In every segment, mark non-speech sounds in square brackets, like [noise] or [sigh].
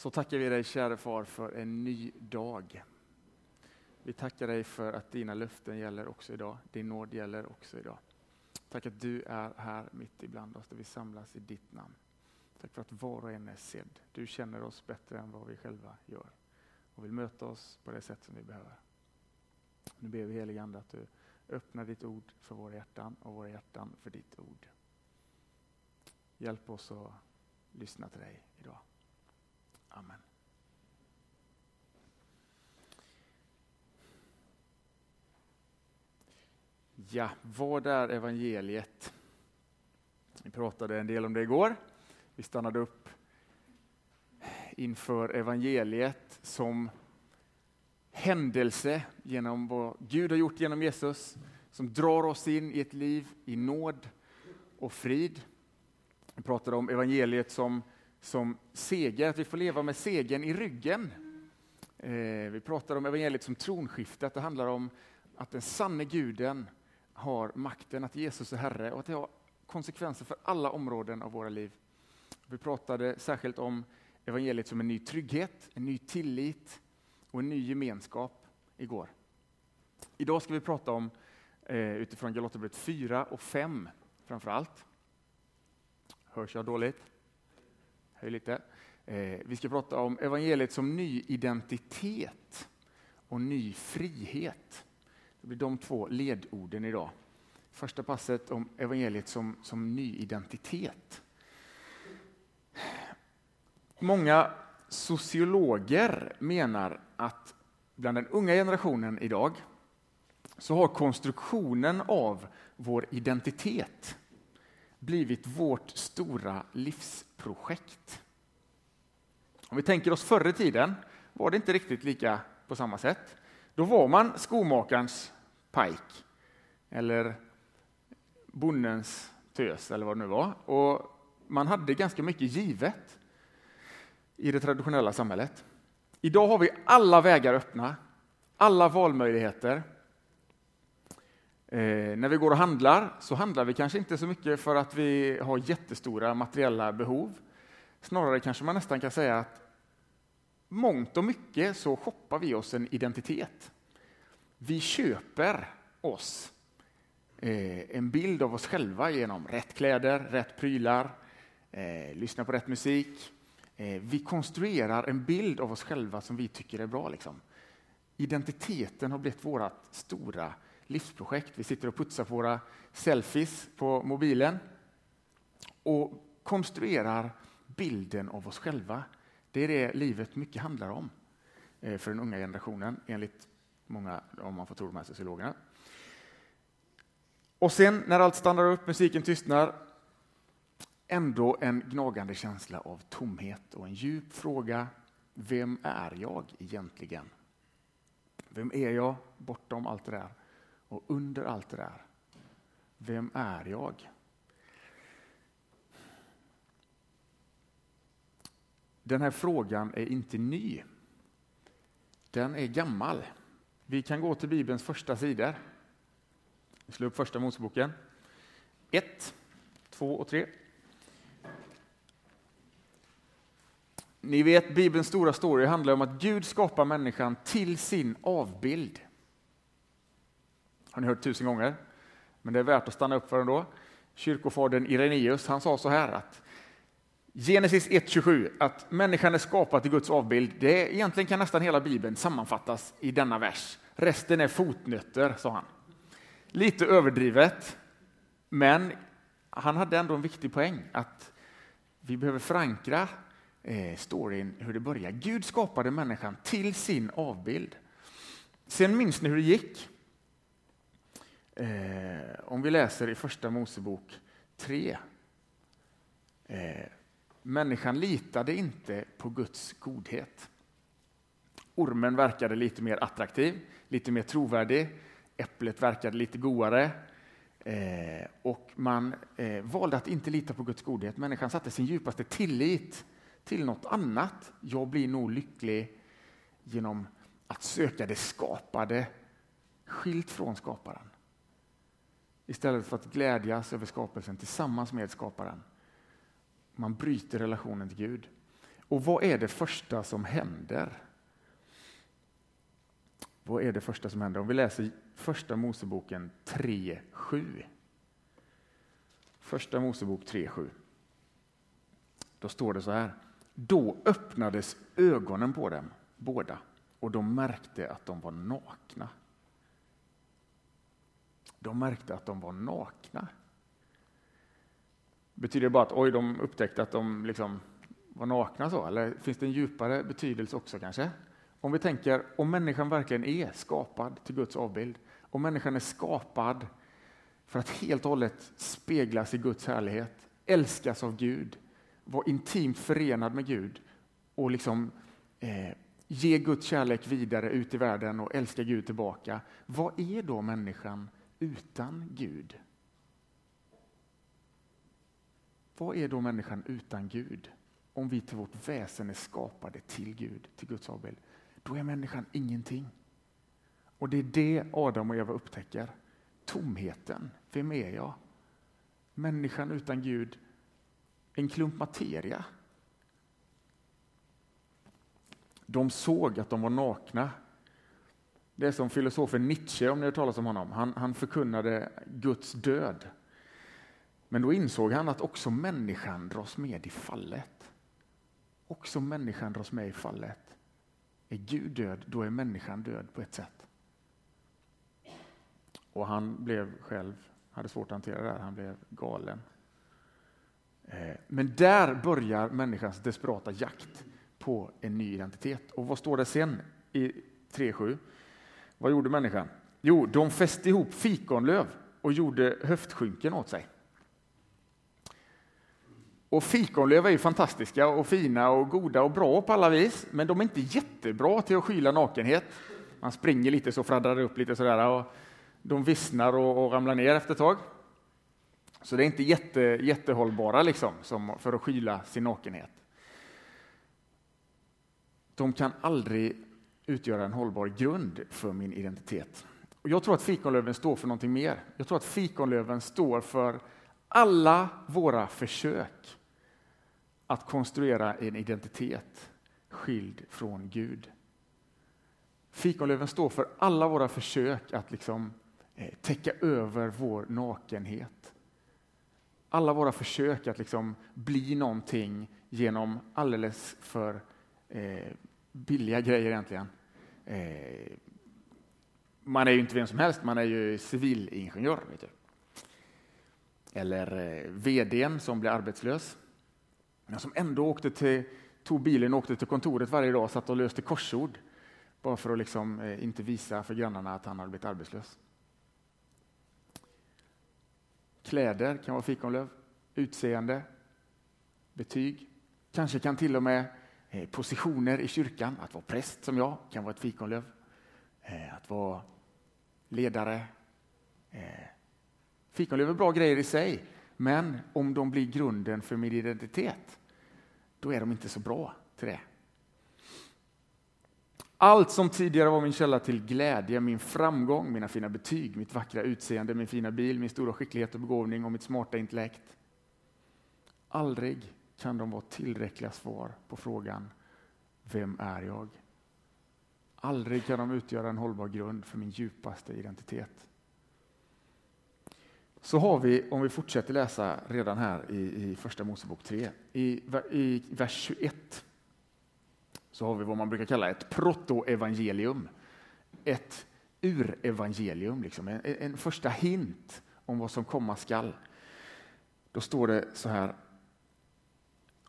Så tackar vi dig käre far för en ny dag. Vi tackar dig för att dina löften gäller också idag. Din nåd gäller också idag. Tack att du är här mitt ibland oss där vi samlas i ditt namn. Tack för att var och en är sedd. Du känner oss bättre än vad vi själva gör och vill möta oss på det sätt som vi behöver. Nu ber vi helige Ande att du öppnar ditt ord för våra hjärtan och våra hjärtan för ditt ord. Hjälp oss att lyssna till dig idag. Amen. Ja, vad är evangeliet? Vi pratade en del om det igår. Vi stannade upp inför evangeliet som händelse genom vad Gud har gjort genom Jesus, som drar oss in i ett liv i nåd och frid. Vi pratade om evangeliet som, som seger, att vi får leva med segern i ryggen. Eh, vi pratar om evangeliet som tronskifte, att det handlar om att den sanne guden har makten, att Jesus är Herre och att det har konsekvenser för alla områden av våra liv. Vi pratade särskilt om evangeliet som en ny trygghet, en ny tillit och en ny gemenskap igår. Idag ska vi prata om eh, utifrån Galaterbrevet 4 och 5 framför allt. Hörs jag dåligt? Höj lite. Eh, vi ska prata om evangeliet som ny identitet och ny frihet. Det blir de två ledorden idag. Första passet om evangeliet som, som ny identitet. Många sociologer menar att bland den unga generationen idag så har konstruktionen av vår identitet blivit vårt stora livsprojekt. Om vi tänker oss förr i tiden var det inte riktigt lika på samma sätt. Då var man skomakarens pajk eller bonnens tös eller vad det nu var. Och man hade ganska mycket givet i det traditionella samhället. Idag har vi alla vägar öppna, alla valmöjligheter. Eh, när vi går och handlar så handlar vi kanske inte så mycket för att vi har jättestora materiella behov. Snarare kanske man nästan kan säga att mångt och mycket så shoppar vi oss en identitet. Vi köper oss eh, en bild av oss själva genom rätt kläder, rätt prylar, eh, lyssna på rätt musik. Eh, vi konstruerar en bild av oss själva som vi tycker är bra. Liksom. Identiteten har blivit vårt stora livsprojekt. Vi sitter och putsar på våra selfies på mobilen och konstruerar bilden av oss själva. Det är det livet mycket handlar om eh, för den unga generationen, enligt många, om man får tro de här sociologerna. Och sen när allt stannar upp, musiken tystnar, ändå en gnagande känsla av tomhet och en djup fråga. Vem är jag egentligen? Vem är jag bortom allt det där och under allt det där? Vem är jag? Den här frågan är inte ny. Den är gammal. Vi kan gå till Bibelns första sidor. Vi slår upp första Moseboken. 1, 2 och 3. Ni vet, Bibelns stora story handlar om att Gud skapar människan till sin avbild. Har ni hört tusen gånger, men det är värt att stanna upp för ändå. Kyrkofadern Irenaeus han sa så här att Genesis 1.27, att människan är skapad till Guds avbild, det egentligen kan nästan hela Bibeln sammanfattas i denna vers. Resten är fotnötter, sa han. Lite överdrivet, men han hade ändå en viktig poäng, att vi behöver förankra eh, storyn hur det börjar. Gud skapade människan till sin avbild. Sen minns ni hur det gick? Eh, om vi läser i Första Mosebok 3. Eh, människan litade inte på Guds godhet. Ormen verkade lite mer attraktiv, lite mer trovärdig. Äpplet verkade lite godare. Eh, och man eh, valde att inte lita på Guds godhet. Människan satte sin djupaste tillit till något annat. Jag blir nog lycklig genom att söka det skapade, skilt från skaparen. Istället för att glädjas över skapelsen tillsammans med skaparen. Man bryter relationen till Gud. Och vad är det första som händer? Vad är det första som händer? Om vi läser Första Moseboken 3.7. Första Mosebok 3.7. Då står det så här. Då öppnades ögonen på dem båda och de märkte att de var nakna. De märkte att de var nakna. Betyder det bara att oj, de upptäckte att de liksom var nakna så? Eller finns det en djupare betydelse också kanske? Om vi tänker om människan verkligen är skapad till Guds avbild, om människan är skapad för att helt och hållet speglas i Guds härlighet, älskas av Gud, vara intimt förenad med Gud och liksom eh, ge Guds kärlek vidare ut i världen och älska Gud tillbaka. Vad är då människan utan Gud? Vad är då människan utan Gud? Om vi till vårt väsen är skapade till Gud, till Guds avbild, då är människan ingenting. Och det är det Adam och Eva upptäcker. Tomheten. Vem är jag? Människan utan Gud, en klump materia. De såg att de var nakna. Det är som filosofen Nietzsche, om ni har talat om honom. Han, han förkunnade Guds död. Men då insåg han att också människan dras med i fallet. Också människan dras med i fallet. Är Gud död, då är människan död på ett sätt. Och han blev själv, hade svårt att hantera det här, han blev galen. Eh, men där börjar människans desperata jakt på en ny identitet. Och vad står det sen i 3.7? Vad gjorde människan? Jo, de fäste ihop fikonlöv och gjorde höftskynken åt sig. Och fikonlöv är ju fantastiska och fina och goda och bra på alla vis, men de är inte jättebra till att skyla nakenhet. Man springer lite så fladdrar det upp lite sådär och de vissnar och, och ramlar ner efter ett tag. Så det är inte jätte, jättehållbara liksom, som för att skyla sin nakenhet. De kan aldrig utgöra en hållbar grund för min identitet. Och jag tror att fikonlöven står för någonting mer. Jag tror att fikonlöven står för alla våra försök att konstruera en identitet skild från Gud. Fikonlöven står för alla våra försök att liksom eh, täcka över vår nakenhet. Alla våra försök att liksom bli någonting genom alldeles för eh, billiga grejer egentligen. Eh, man är ju inte vem som helst, man är ju civilingenjör. Vet du. Eller eh, vdn som blir arbetslös men som ändå åkte till, tog bilen och åkte till kontoret varje dag och satt och löste korsord. Bara för att liksom, eh, inte visa för grannarna att han hade blivit arbetslös. Kläder kan vara fikonlöv, utseende, betyg. Kanske kan till och med Eh, positioner i kyrkan, att vara präst som jag, kan vara ett fikonlöv. Eh, att vara ledare. Eh, fikonlöv är bra grejer i sig, men om de blir grunden för min identitet, då är de inte så bra till det. Allt som tidigare var min källa till glädje, min framgång, mina fina betyg, mitt vackra utseende, min fina bil, min stora skicklighet och begåvning och mitt smarta intellekt. Aldrig kan de vara tillräckliga svar på frågan Vem är jag? Aldrig kan de utgöra en hållbar grund för min djupaste identitet. Så har vi, om vi fortsätter läsa redan här i, i Första Mosebok 3, i, i vers 21, så har vi vad man brukar kalla ett protoevangelium. Ett urevangelium, liksom. en, en första hint om vad som komma skall. Då står det så här.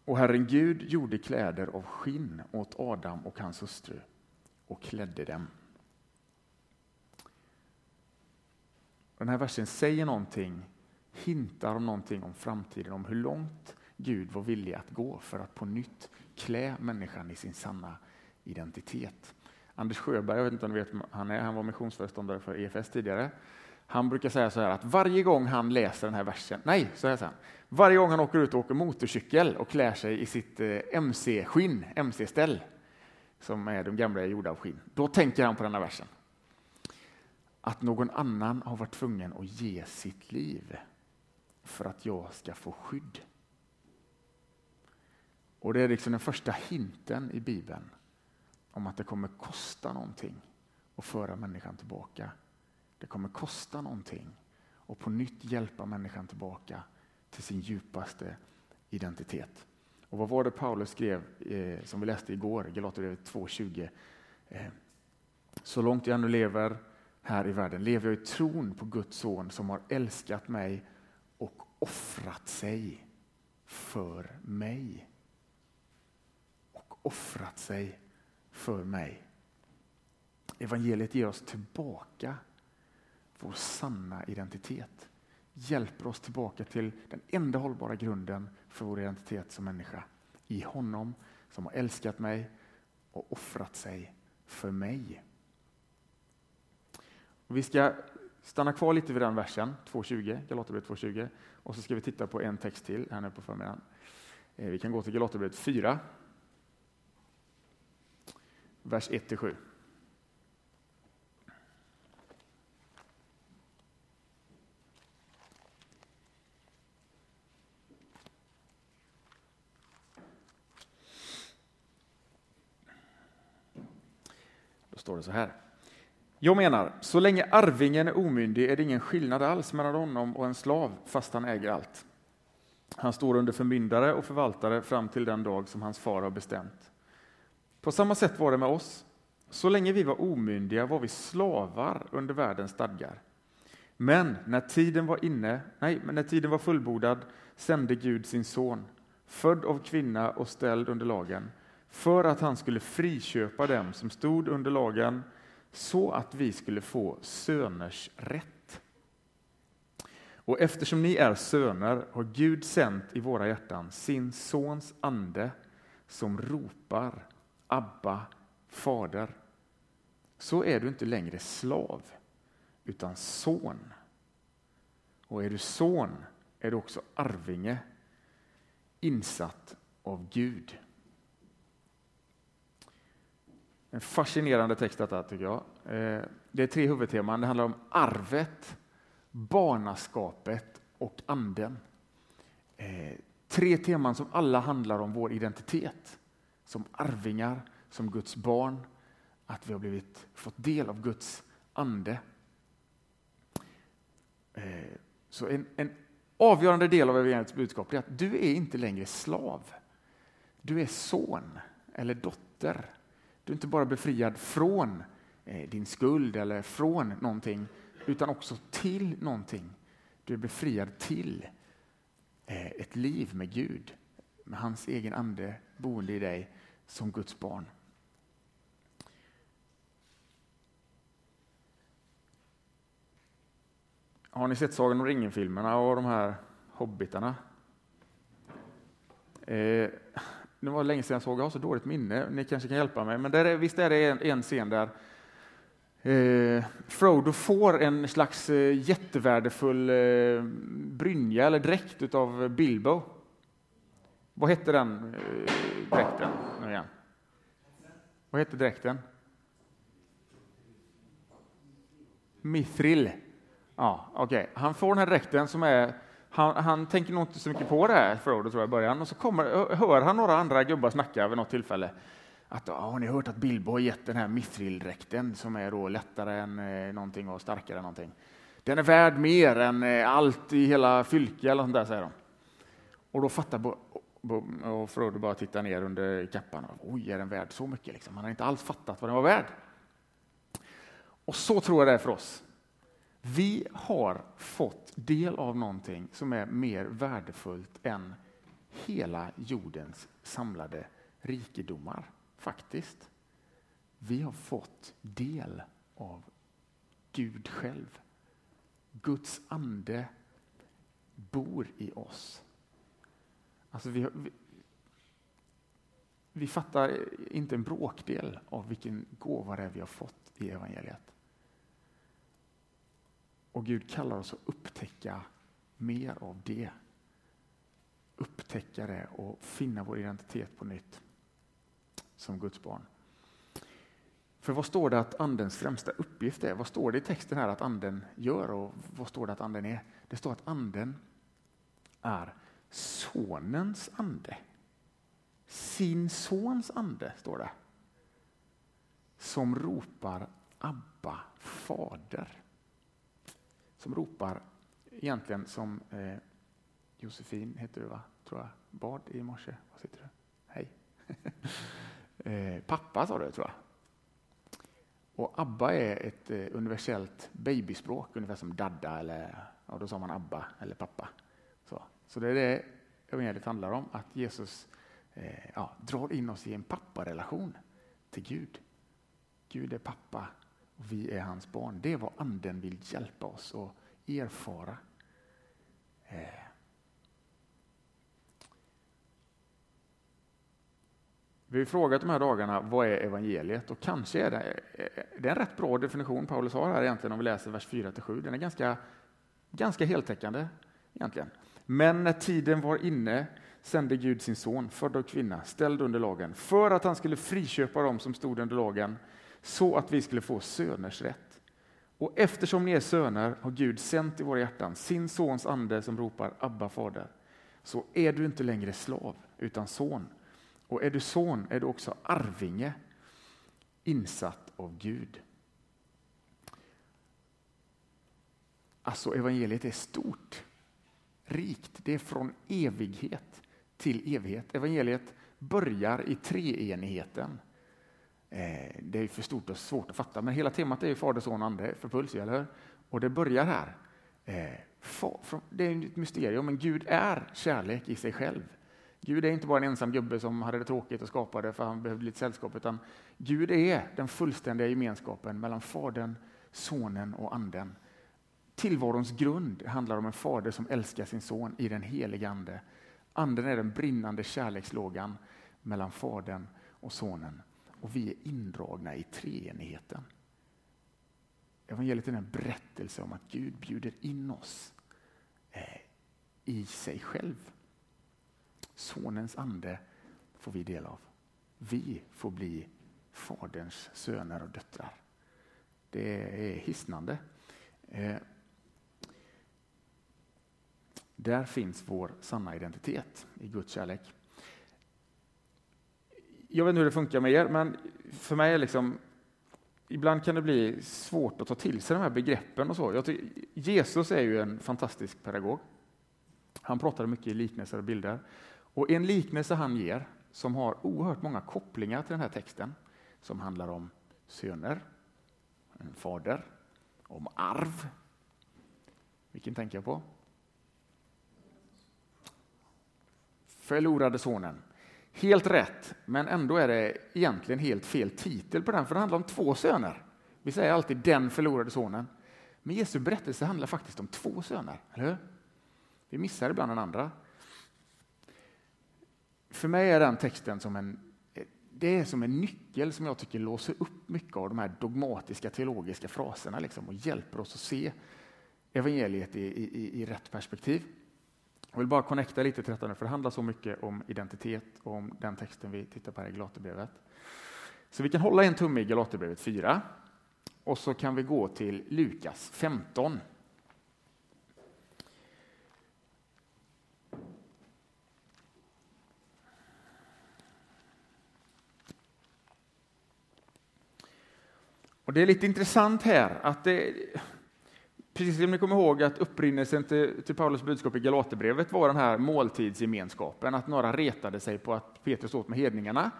Och Herren Gud gjorde kläder av skinn åt Adam och hans hustru och klädde dem. Den här versen säger någonting, hintar om någonting om framtiden, om hur långt Gud var villig att gå för att på nytt klä människan i sin sanna identitet. Anders Sjöberg, jag vet inte om ni vet han är, han var missionsföreståndare för EFS tidigare. Han brukar säga så här att varje gång han läser den här versen, nej, så här sen, varje gång han åker ut och åker motorcykel och klär sig i sitt eh, MC-skinn, MC-ställ, som är de gamla är gjorda av skinn, då tänker han på den här versen att någon annan har varit tvungen att ge sitt liv för att jag ska få skydd. Och det är liksom den första hinten i Bibeln om att det kommer kosta någonting att föra människan tillbaka. Det kommer kosta någonting och på nytt hjälpa människan tillbaka till sin djupaste identitet. Och vad var det Paulus skrev eh, som vi läste igår, Galaterbrevet 2.20? Eh, så långt jag nu lever här i världen lever jag i tron på Guds son som har älskat mig och offrat sig för mig. Och offrat sig för mig. Evangeliet ger oss tillbaka vår sanna identitet. Hjälper oss tillbaka till den enda hållbara grunden för vår identitet som människa. I honom som har älskat mig och offrat sig för mig. Och vi ska stanna kvar lite vid den versen, 2.20, Galaterbrevet 2.20. Och så ska vi titta på en text till här nu på förmiddagen. Eh, vi kan gå till Galaterbrevet 4, vers 1-7. Står det så här. Jag menar, så länge arvingen är omyndig är det ingen skillnad alls mellan honom och en slav, fast han äger allt. Han står under förmyndare och förvaltare fram till den dag som hans far har bestämt. På samma sätt var det med oss. Så länge vi var omyndiga var vi slavar under världens stadgar. Men när tiden var inne, nej, men när tiden var fullbordad sände Gud sin son, född av kvinna och ställd under lagen, för att han skulle friköpa dem som stod under lagen så att vi skulle få söners rätt. Och eftersom ni är söner har Gud sänt i våra hjärtan sin sons ande som ropar Abba, Fader. Så är du inte längre slav, utan son. Och är du son är du också arvinge, insatt av Gud. En fascinerande text detta tycker jag. Eh, det är tre huvudteman. Det handlar om arvet, barnaskapet och anden. Eh, tre teman som alla handlar om vår identitet. Som arvingar, som Guds barn, att vi har blivit, fått del av Guds ande. Eh, så en, en avgörande del av evangeliets budskap är att du är inte längre slav. Du är son eller dotter du är inte bara befriad från eh, din skuld eller från någonting, utan också till någonting. Du är befriad till eh, ett liv med Gud, med hans egen ande boende i dig som Guds barn. Har ni sett Sagan om ringen-filmerna och de här hobbitarna? Eh, det var länge sedan jag såg, jag har så dåligt minne, ni kanske kan hjälpa mig. Men där är, visst är det en, en scen där eh, Frodo får en slags eh, jättevärdefull eh, brynja eller dräkt av Bilbo. Vad hette den eh, dräkten nu igen? Vad hette dräkten? Mithril. Ja, okay. Han får den här dräkten som är han, han, tänker nog inte så mycket på det här, Frodo, tror jag, i början. Och så kommer, hör han några andra gubbar snacka vid något tillfälle. Att, har ni hört att Bilbo har gett den här mithrildräkten som är då lättare än eh, någonting och starkare än någonting. Den är värd mer än eh, allt i hela fylke, eller sånt där, säger de. Och då fattar Bo, Bo, och Frodo bara tittar ner under kappan. Oj, är den värd så mycket? Liksom. Han har inte alls fattat vad den var värd. Och så tror jag det är för oss. Vi har fått del av någonting som är mer värdefullt än hela jordens samlade rikedomar, faktiskt. Vi har fått del av Gud själv. Guds ande bor i oss. Alltså vi, vi, vi fattar inte en bråkdel av vilken gåva det är vi har fått i evangeliet. Och Gud kallar oss att upptäcka mer av det. Upptäcka det och finna vår identitet på nytt som Guds barn. För vad står det att andens främsta uppgift är? Vad står det i texten här att anden gör och vad står det att anden är? Det står att anden är sonens ande. sin sons ande, står det. Som ropar Abba, fader. Som ropar, egentligen som eh, Josefin heter du va? Tror jag, bad i morse. Var sitter du? Hej. [laughs] eh, pappa sa du tror jag. Och Abba är ett eh, universellt babyspråk, ungefär som dadda eller ja, då sa man Abba eller pappa. Så, så det är det evangeliet handlar om, att Jesus eh, ja, drar in oss i en papparelation till Gud. Gud är pappa och vi är hans barn. Det är vad anden vill hjälpa oss att erfara. Eh. Vi har frågat de här dagarna, vad är evangeliet? Och kanske är det, det är en rätt bra definition Paulus har här egentligen om vi läser vers 4-7. Den är ganska, ganska heltäckande egentligen. Men när tiden var inne sände Gud sin son, född av kvinna, ställd under lagen, för att han skulle friköpa dem som stod under lagen, så att vi skulle få söners rätt. Och eftersom ni är söner har Gud sänt i våra hjärtan sin sons ande som ropar Abba, fader. Så är du inte längre slav, utan son. Och är du son är du också arvinge, insatt av Gud. Alltså evangeliet är stort, rikt. Det är från evighet till evighet. Evangeliet börjar i treenigheten. Eh, det är för stort och svårt att fatta, men hela temat är ju Fader, Son och Ande för Puls, eller hur? Och det börjar här. Eh, det är ett mysterium, men Gud är kärlek i sig själv. Gud är inte bara en ensam gubbe som hade det tråkigt och skapade för han behövde lite sällskap, utan Gud är den fullständiga gemenskapen mellan Fadern, Sonen och Anden. Tillvarons grund handlar om en fader som älskar sin son i den heliga Ande. Anden är den brinnande kärlekslågan mellan Fadern och Sonen och vi är indragna i treenigheten. Evangeliet är en berättelse om att Gud bjuder in oss eh, i sig själv. Sonens ande får vi del av. Vi får bli Faderns söner och döttrar. Det är hisnande. Eh, där finns vår sanna identitet i Guds kärlek. Jag vet inte hur det funkar med er, men för mig är liksom Ibland kan det bli svårt att ta till sig de här begreppen och så. Tycker, Jesus är ju en fantastisk pedagog. Han pratade mycket i liknelser och bilder. Och en liknelse han ger, som har oerhört många kopplingar till den här texten, som handlar om söner, en fader, om arv. Vilken tänker jag på? Förlorade sonen. Helt rätt, men ändå är det egentligen helt fel titel på den, för det handlar om två söner. Vi säger alltid den förlorade sonen. Men Jesu berättelse handlar faktiskt om två söner, eller hur? Vi missar ibland den andra. För mig är den texten som en, det är som en nyckel som jag tycker låser upp mycket av de här dogmatiska teologiska fraserna liksom, och hjälper oss att se evangeliet i, i, i rätt perspektiv. Jag vill bara connecta lite till detta nu, för det handlar så mycket om identitet och om den texten vi tittar på här i Galaterbrevet. Så vi kan hålla en tumme i Galaterbrevet 4 och så kan vi gå till Lukas 15. Och Det är lite intressant här att det, Precis som ni kommer ihåg att upprinnelsen till, till Paulus budskap i Galaterbrevet var den här måltidsgemenskapen, att några retade sig på att Petrus åt med hedningarna.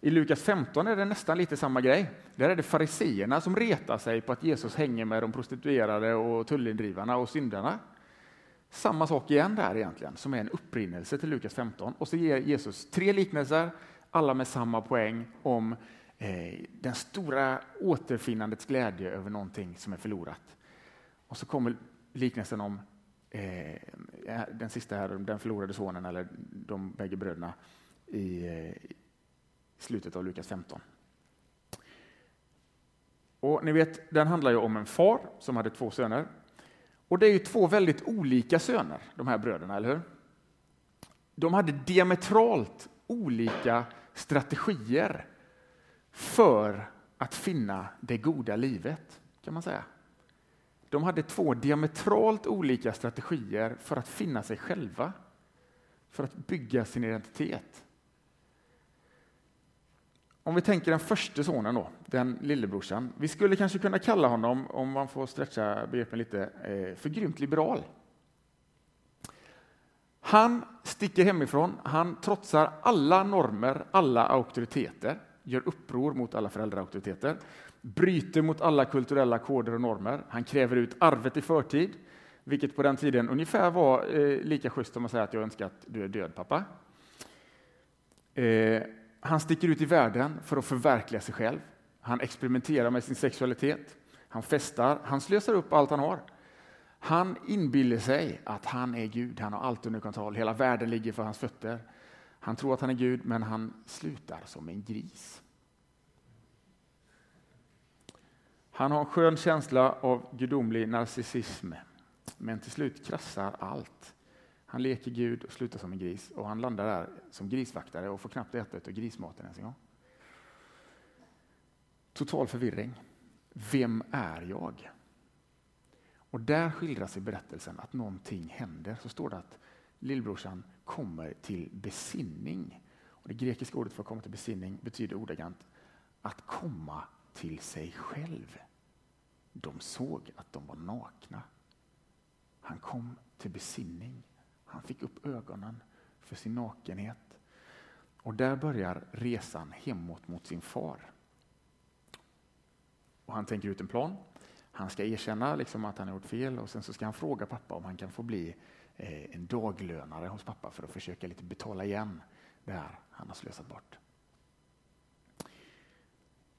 I Lukas 15 är det nästan lite samma grej. Där är det fariseerna som retar sig på att Jesus hänger med de prostituerade och tullindrivarna och syndarna. Samma sak igen där egentligen, som är en upprinnelse till Lukas 15. Och så ger Jesus tre liknelser, alla med samma poäng om eh, den stora återfinnandets glädje över någonting som är förlorat. Och så kommer liknelsen om eh, den sista här, den förlorade sonen eller de bägge bröderna i, eh, slutet av Lukas 15. Och ni vet, den handlar ju om en far som hade två söner. Och det är ju två väldigt olika söner, de här bröderna, eller hur? De hade diametralt olika strategier för att finna det goda livet, kan man säga. De hade två diametralt olika strategier för att finna sig själva, för att bygga sin identitet. om vi tänker den första sonen då, den lillebrorsan. Vi skulle kanske kunna kalla honom, om man får stretcha begreppen lite, eh, för grymt liberal. Han sticker hemifrån, han trotsar alla normer, alla auktoriteter, gör uppror mot alla föräldraauktoriteter, bryter mot alla kulturella koder och normer. Han kräver ut arvet i förtid, vilket på den tiden ungefär var eh, lika schysst som att säga att jag önskar att du är död pappa. Eh, han sticker ut i världen för att förverkliga sig själv. Han experimenterar med sin sexualitet. Han festar, han slösar upp allt han har. Han inbillar sig att han är Gud, han har allt under kontroll, hela världen ligger för hans fötter. Han tror att han är Gud, men han slutar som en gris. Han har en skön känsla av gudomlig narcissism, men till slut krassar allt. Han leker Gud och slutar som en gris och han landar där som grisvaktare och får knappt äta av grismaten ens en gång. Total förvirring. Vem är jag? Och där skildras i berättelsen att någonting händer. Så står det att lillbrorsan kommer till besinning. Och det grekiska ordet för att komma till besinning betyder ordagrant att komma till sig själv. De såg att de var nakna. Han kom till besinning. Han fick upp ögonen för sin nakenhet. Och där börjar resan hemåt mot sin far. Och han tänker ut en plan. Han ska erkänna liksom att han har gjort fel och sen så ska han fråga pappa om han kan få bli eh, en daglönare hos pappa för att försöka lite betala igen det här han har slösat bort.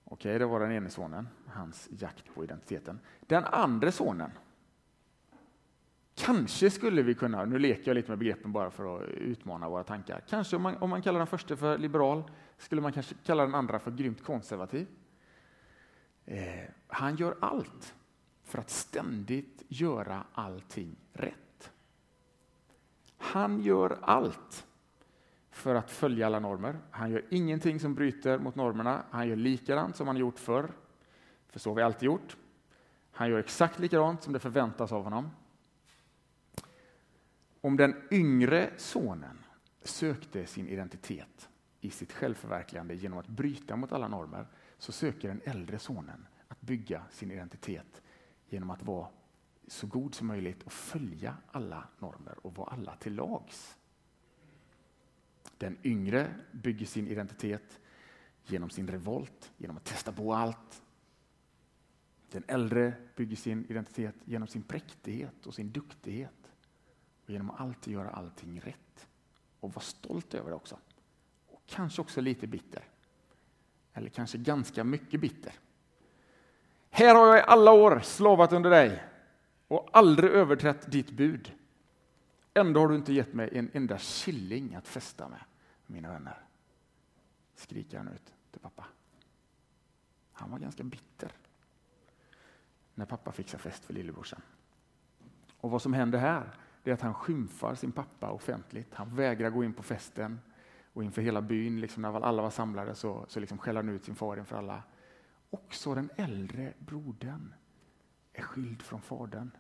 Okej, det var den ene sonen, hans jakt på identiteten. Den andra sonen, kanske skulle vi kunna, nu leker jag lite med begreppen bara för att utmana våra tankar. Kanske om man, om man kallar den första för liberal, skulle man kanske kalla den andra för grymt konservativ. Eh, han gör allt för att ständigt göra allting rätt. Han gör allt för att följa alla normer. Han gör ingenting som bryter mot normerna. Han gör likadant som han gjort förr, för så har vi alltid gjort. Han gör exakt likadant som det förväntas av honom. Om den yngre sonen sökte sin identitet i sitt självförverkligande genom att bryta mot alla normer, så söker den äldre sonen att bygga sin identitet genom att vara så god som möjligt och följa alla normer och vara alla till lags. Den yngre bygger sin identitet genom sin revolt, genom att testa på allt. Den äldre bygger sin identitet genom sin präktighet och sin duktighet. Och genom att alltid göra allting rätt. Och vara stolt över det också. Och kanske också lite bitter. Eller kanske ganska mycket bitter. Här har jag i alla år slavat under dig och aldrig överträtt ditt bud. Ändå har du inte gett mig en enda killing att festa med, mina vänner. Skriker han ut till pappa. Han var ganska bitter när pappa fixar fest för lillebrorsan. Och vad som händer här är att han skymfar sin pappa offentligt. Han vägrar gå in på festen och inför hela byn, liksom när alla var samlade, så, så liksom skäller han ut sin far inför alla. Också den äldre brodern är skild från fadern.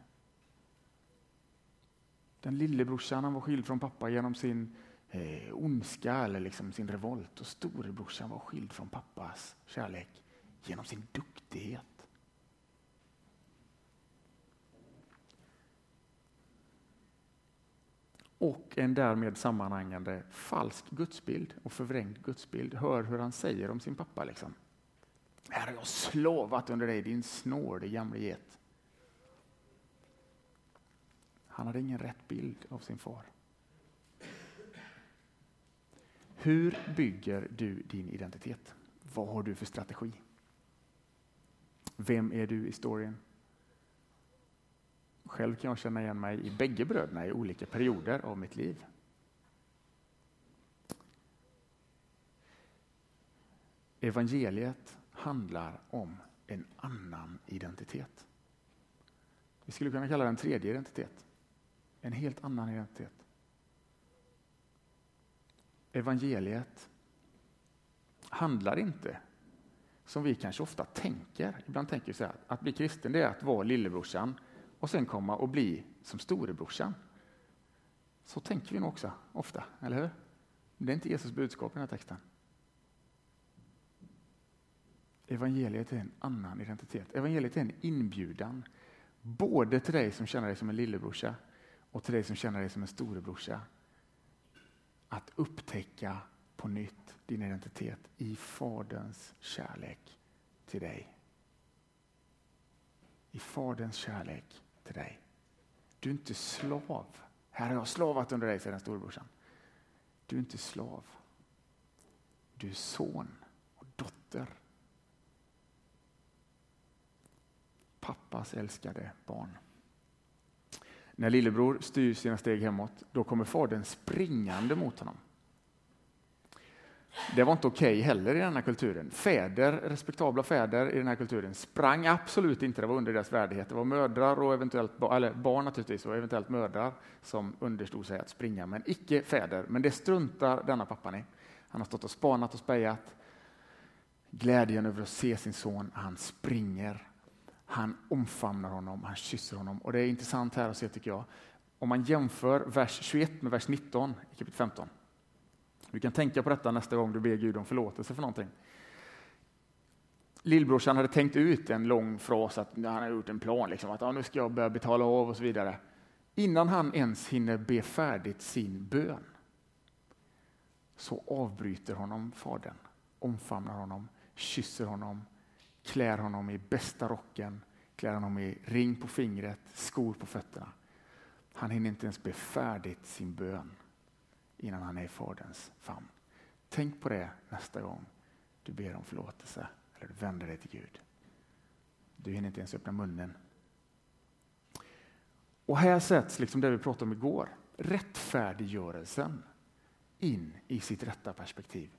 Den lillebrorsan han var skild från pappa genom sin eh, ondska eller liksom sin revolt. Och storebrorsan var skild från pappas kärlek genom sin duktighet. Och en därmed sammanhängande falsk gudsbild och förvrängd gudsbild. Hör hur han säger om sin pappa. Liksom. Här har jag slovat under dig, din snårde gamle get. Han hade ingen rätt bild av sin far. Hur bygger du din identitet? Vad har du för strategi? Vem är du i storyn? Själv kan jag känna igen mig i bägge bröderna i olika perioder av mitt liv. Evangeliet handlar om en annan identitet. Vi skulle kunna kalla den tredje identitet. En helt annan identitet. Evangeliet handlar inte som vi kanske ofta tänker. Ibland tänker vi så här, att bli kristen det är att vara lillebrorsan och sen komma och bli som storebrorsan. Så tänker vi nog också ofta, eller hur? Det är inte Jesus budskap i den här texten. evangeliet är en annan identitet. Evangeliet är en inbjudan. Både till dig som känner dig som en lillebrorsa och till dig som känner dig som en storebrorsa. Att upptäcka på nytt din identitet i Faderns kärlek till dig. I Faderns kärlek till dig. Du är inte slav. Här har jag slavat under dig, säger den storebrorsan. Du är inte slav. Du är son och dotter. Pappas älskade barn. När lillebror styr sina steg hemåt, då kommer fadern springande mot honom. Det var inte okej okay heller i den här kulturen. Fäder, respektabla fäder i den här kulturen sprang absolut inte, det var under deras värdighet. Det var mödrar och eventuellt, eller barn naturligtvis och eventuellt mödrar som understod sig att springa, men icke fäder. Men det struntar denna pappan i. Han har stått och spanat och spejat. Glädjen över att se sin son, han springer. Han omfamnar honom, han kysser honom. Och det är intressant här att se tycker jag. Om man jämför vers 21 med vers 19 i kapitel 15 du kan tänka på detta nästa gång du ber Gud om förlåtelse för någonting. Lillbrorsan hade tänkt ut en lång fras, att han hade gjort en plan, liksom, att ja, nu ska jag börja betala av och så vidare. Innan han ens hinner be färdigt sin bön så avbryter honom fadern, omfamnar honom, kysser honom, klär honom i bästa rocken, klär honom i ring på fingret, skor på fötterna. Han hinner inte ens be färdigt sin bön innan han är i Faderns famn. Tänk på det nästa gång du ber om förlåtelse eller du vänder dig till Gud. Du hinner inte ens öppna munnen. Och här sätts liksom det vi pratade om igår, rättfärdiggörelsen in i sitt rätta perspektiv.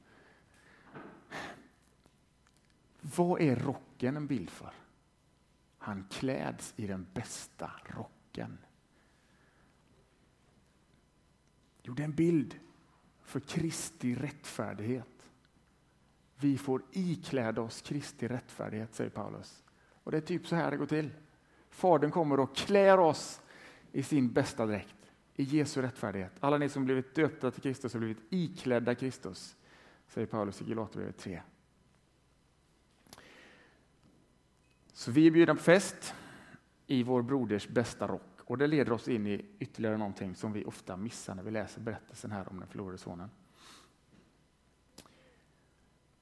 Vad är rocken en bild för? Han kläds i den bästa rocken. Jo, det är en bild för Kristi rättfärdighet. Vi får ikläda oss Kristi rättfärdighet, säger Paulus. Och det är typ så här det går till. Fadern kommer och klär oss i sin bästa dräkt, i Jesu rättfärdighet. Alla ni som blivit döpta till Kristus har blivit iklädda Kristus, säger Paulus i Galaterbrevet 3. Så vi är bjudna på fest i vår broders bästa rock. Och det leder oss in i ytterligare någonting som vi ofta missar när vi läser berättelsen här om den förlorade sonen.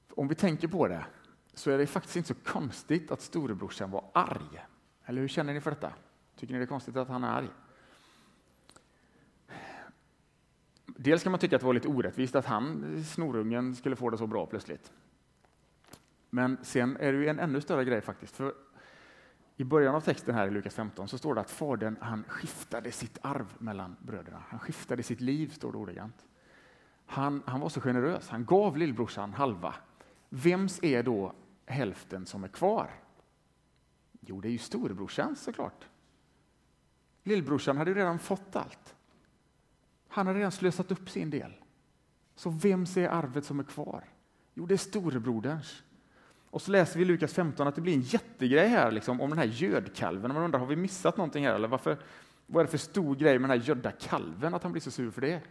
Om vi tänker på det så är det faktiskt inte så konstigt att storebrorsan var arg. Eller hur känner ni för detta? Tycker ni det är konstigt att han är arg? Dels kan man tycka att det var lite orättvist att han, snorungen, skulle få det så bra plötsligt. Men sen är det ju en ännu större grej faktiskt. För i början av texten här i Lukas 15 så står det att fadern han skiftade sitt arv mellan bröderna. Han skiftade sitt liv, står det ordagrant. Han, han var så generös, han gav lillbrorsan halva. Vems är då hälften som är kvar? Jo, det är ju storebrorsans såklart. Lillbrorsan hade ju redan fått allt. Han hade redan slösat upp sin del. Så vems är arvet som är kvar? Jo, det är storebroderns. Och så läser vi i Lukas 15 att det blir en jättegrej här liksom, om den här gödkalven. Man undrar, har vi missat någonting här? Eller varför, vad är det för stor grej med den här gödda kalven, att han blir så sur för det?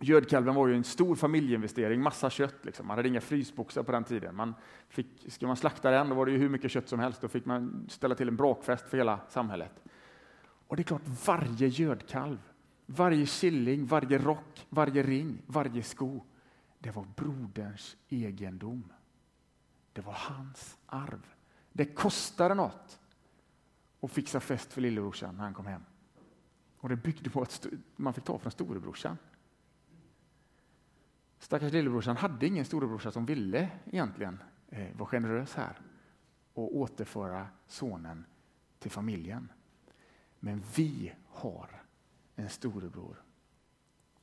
Gödkalven var ju en stor familjeinvestering, massa kött. Liksom. Man hade inga frysboxar på den tiden. Man fick, ska man slakta den, då var det ju hur mycket kött som helst. Då fick man ställa till en brakfest för hela samhället. Och det är klart, varje gödkalv, varje killing, varje rock, varje ring, varje sko, det var broderns egendom. Det var hans arv. Det kostade något att fixa fest för lillebrorsan när han kom hem. Och det byggde på att man fick ta från storebrorsan. Stackars lillebrorsan hade ingen storebrorsa som ville egentligen eh, vara generös här och återföra sonen till familjen. Men vi har en storebror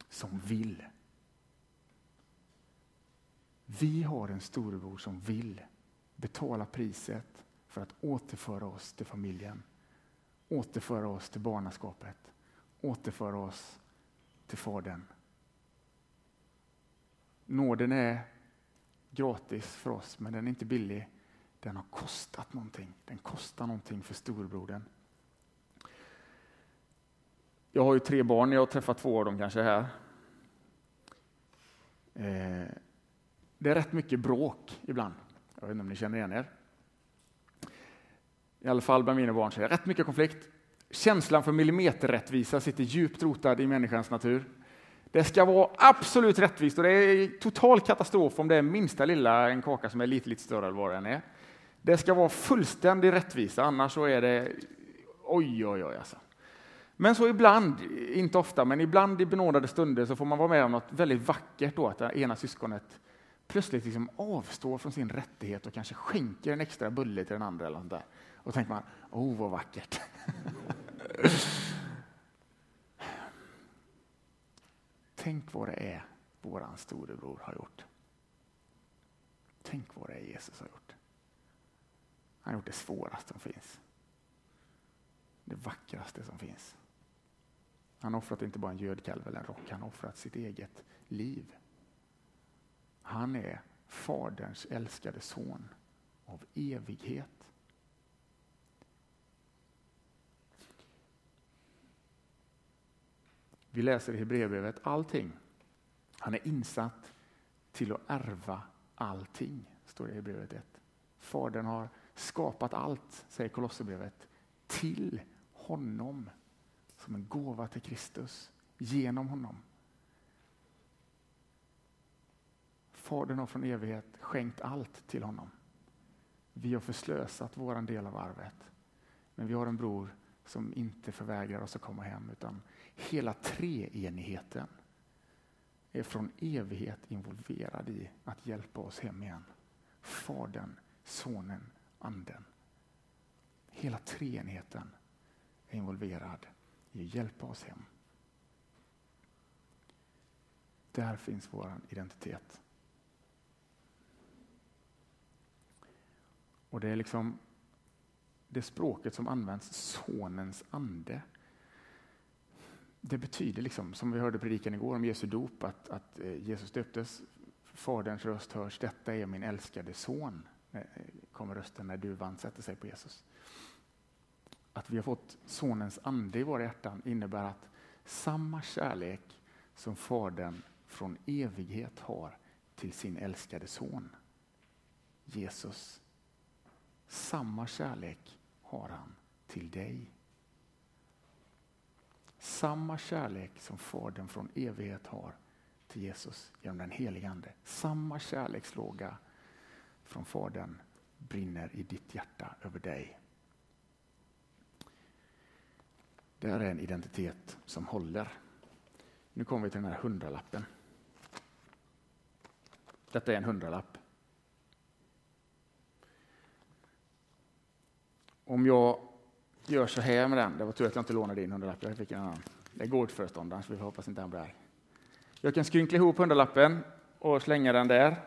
som vill vi har en storebror som vill betala priset för att återföra oss till familjen. Återföra oss till barnaskapet. Återföra oss till Fadern. Nåden är gratis för oss, men den är inte billig. Den har kostat någonting. Den kostar någonting för storebrodern. Jag har ju tre barn, jag har träffat två av dem kanske här. Eh, det är rätt mycket bråk ibland. Jag vet inte om ni känner igen er. I alla fall bland mina barn så är det rätt mycket konflikt. Känslan för millimeterrättvisa sitter djupt rotad i människans natur. Det ska vara absolut rättvist och det är total katastrof om det är minsta lilla en kaka som är lite, lite större än vad den är. Det ska vara fullständig rättvisa, annars så är det oj, oj, oj. Alltså. Men så ibland, inte ofta, men ibland i benådade stunder så får man vara med om något väldigt vackert då, att det ena syskonet plötsligt liksom avstår från sin rättighet och kanske skänker en extra bulle till den andra. Eller där. Och tänker man, oh vad vackert. [laughs] Tänk vad det är våran storebror har gjort. Tänk vad det är Jesus har gjort. Han har gjort det svåraste som finns. Det vackraste som finns. Han har offrat inte bara en gödkalv eller en rock, han har offrat sitt eget liv. Han är Faderns älskade son av evighet. Vi läser i Hebreerbrevet allting. Han är insatt till att ärva allting, står det i Hebreerbrevet 1. Fadern har skapat allt, säger Kolosserbrevet, till honom som en gåva till Kristus, genom honom. Fadern har från evighet skänkt allt till honom. Vi har förslösat vår del av arvet. Men vi har en bror som inte förvägrar oss att komma hem, utan hela treenigheten är från evighet involverad i att hjälpa oss hem igen. Fadern, Sonen, Anden. Hela treenigheten är involverad i att hjälpa oss hem. Där finns vår identitet. Och det är liksom det språket som används, sonens ande. Det betyder, liksom, som vi hörde predikan igår om Jesu dop, att, att eh, Jesus döptes. Faderns röst hörs, detta är min älskade son. Eh, kommer rösten när du sätter sig på Jesus. Att vi har fått Sonens ande i våra hjärtan innebär att samma kärlek som Fadern från evighet har till sin älskade son, Jesus. Samma kärlek har han till dig. Samma kärlek som Fadern från evighet har till Jesus genom den helige Ande. Samma kärlekslåga från Fadern brinner i ditt hjärta över dig. Det här är en identitet som håller. Nu kommer vi till den här hundralappen. Detta är en hundralapp. Om jag gör så här med den, det var tur att jag inte lånade din hundralapp, jag fick en annan. Det är gårdsföreståndaren, så vi får hoppas inte han blir arg. Jag kan skrynkla ihop hundralappen och slänga den där.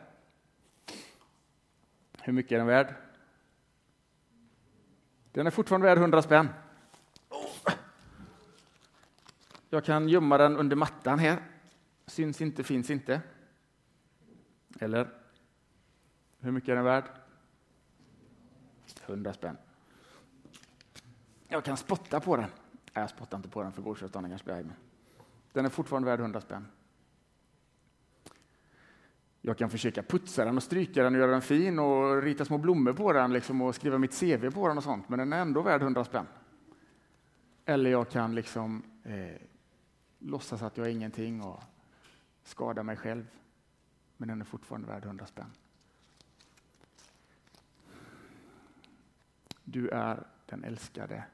Hur mycket är den värd? Den är fortfarande värd 100 spänn. Jag kan gömma den under mattan här. Syns inte, finns inte. Eller? Hur mycket är den värd? 100 spänn. Jag kan spotta på den. Nej, jag spottar inte på den för gårdsföreståndaren kanske blir arg. Den är fortfarande värd 100 spänn. Jag kan försöka putsa den och stryka den och göra den fin och rita små blommor på den liksom och skriva mitt CV på den och sånt, men den är ändå värd 100 spänn. Eller jag kan liksom eh, låtsas att jag är ingenting och skada mig själv, men den är fortfarande värd 100 spänn. Du är den älskade.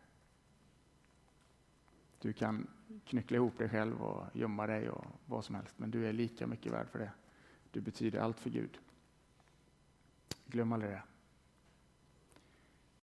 Du kan knyckla ihop dig själv och gömma dig och vad som helst, men du är lika mycket värd för det. Du betyder allt för Gud. Glöm aldrig det.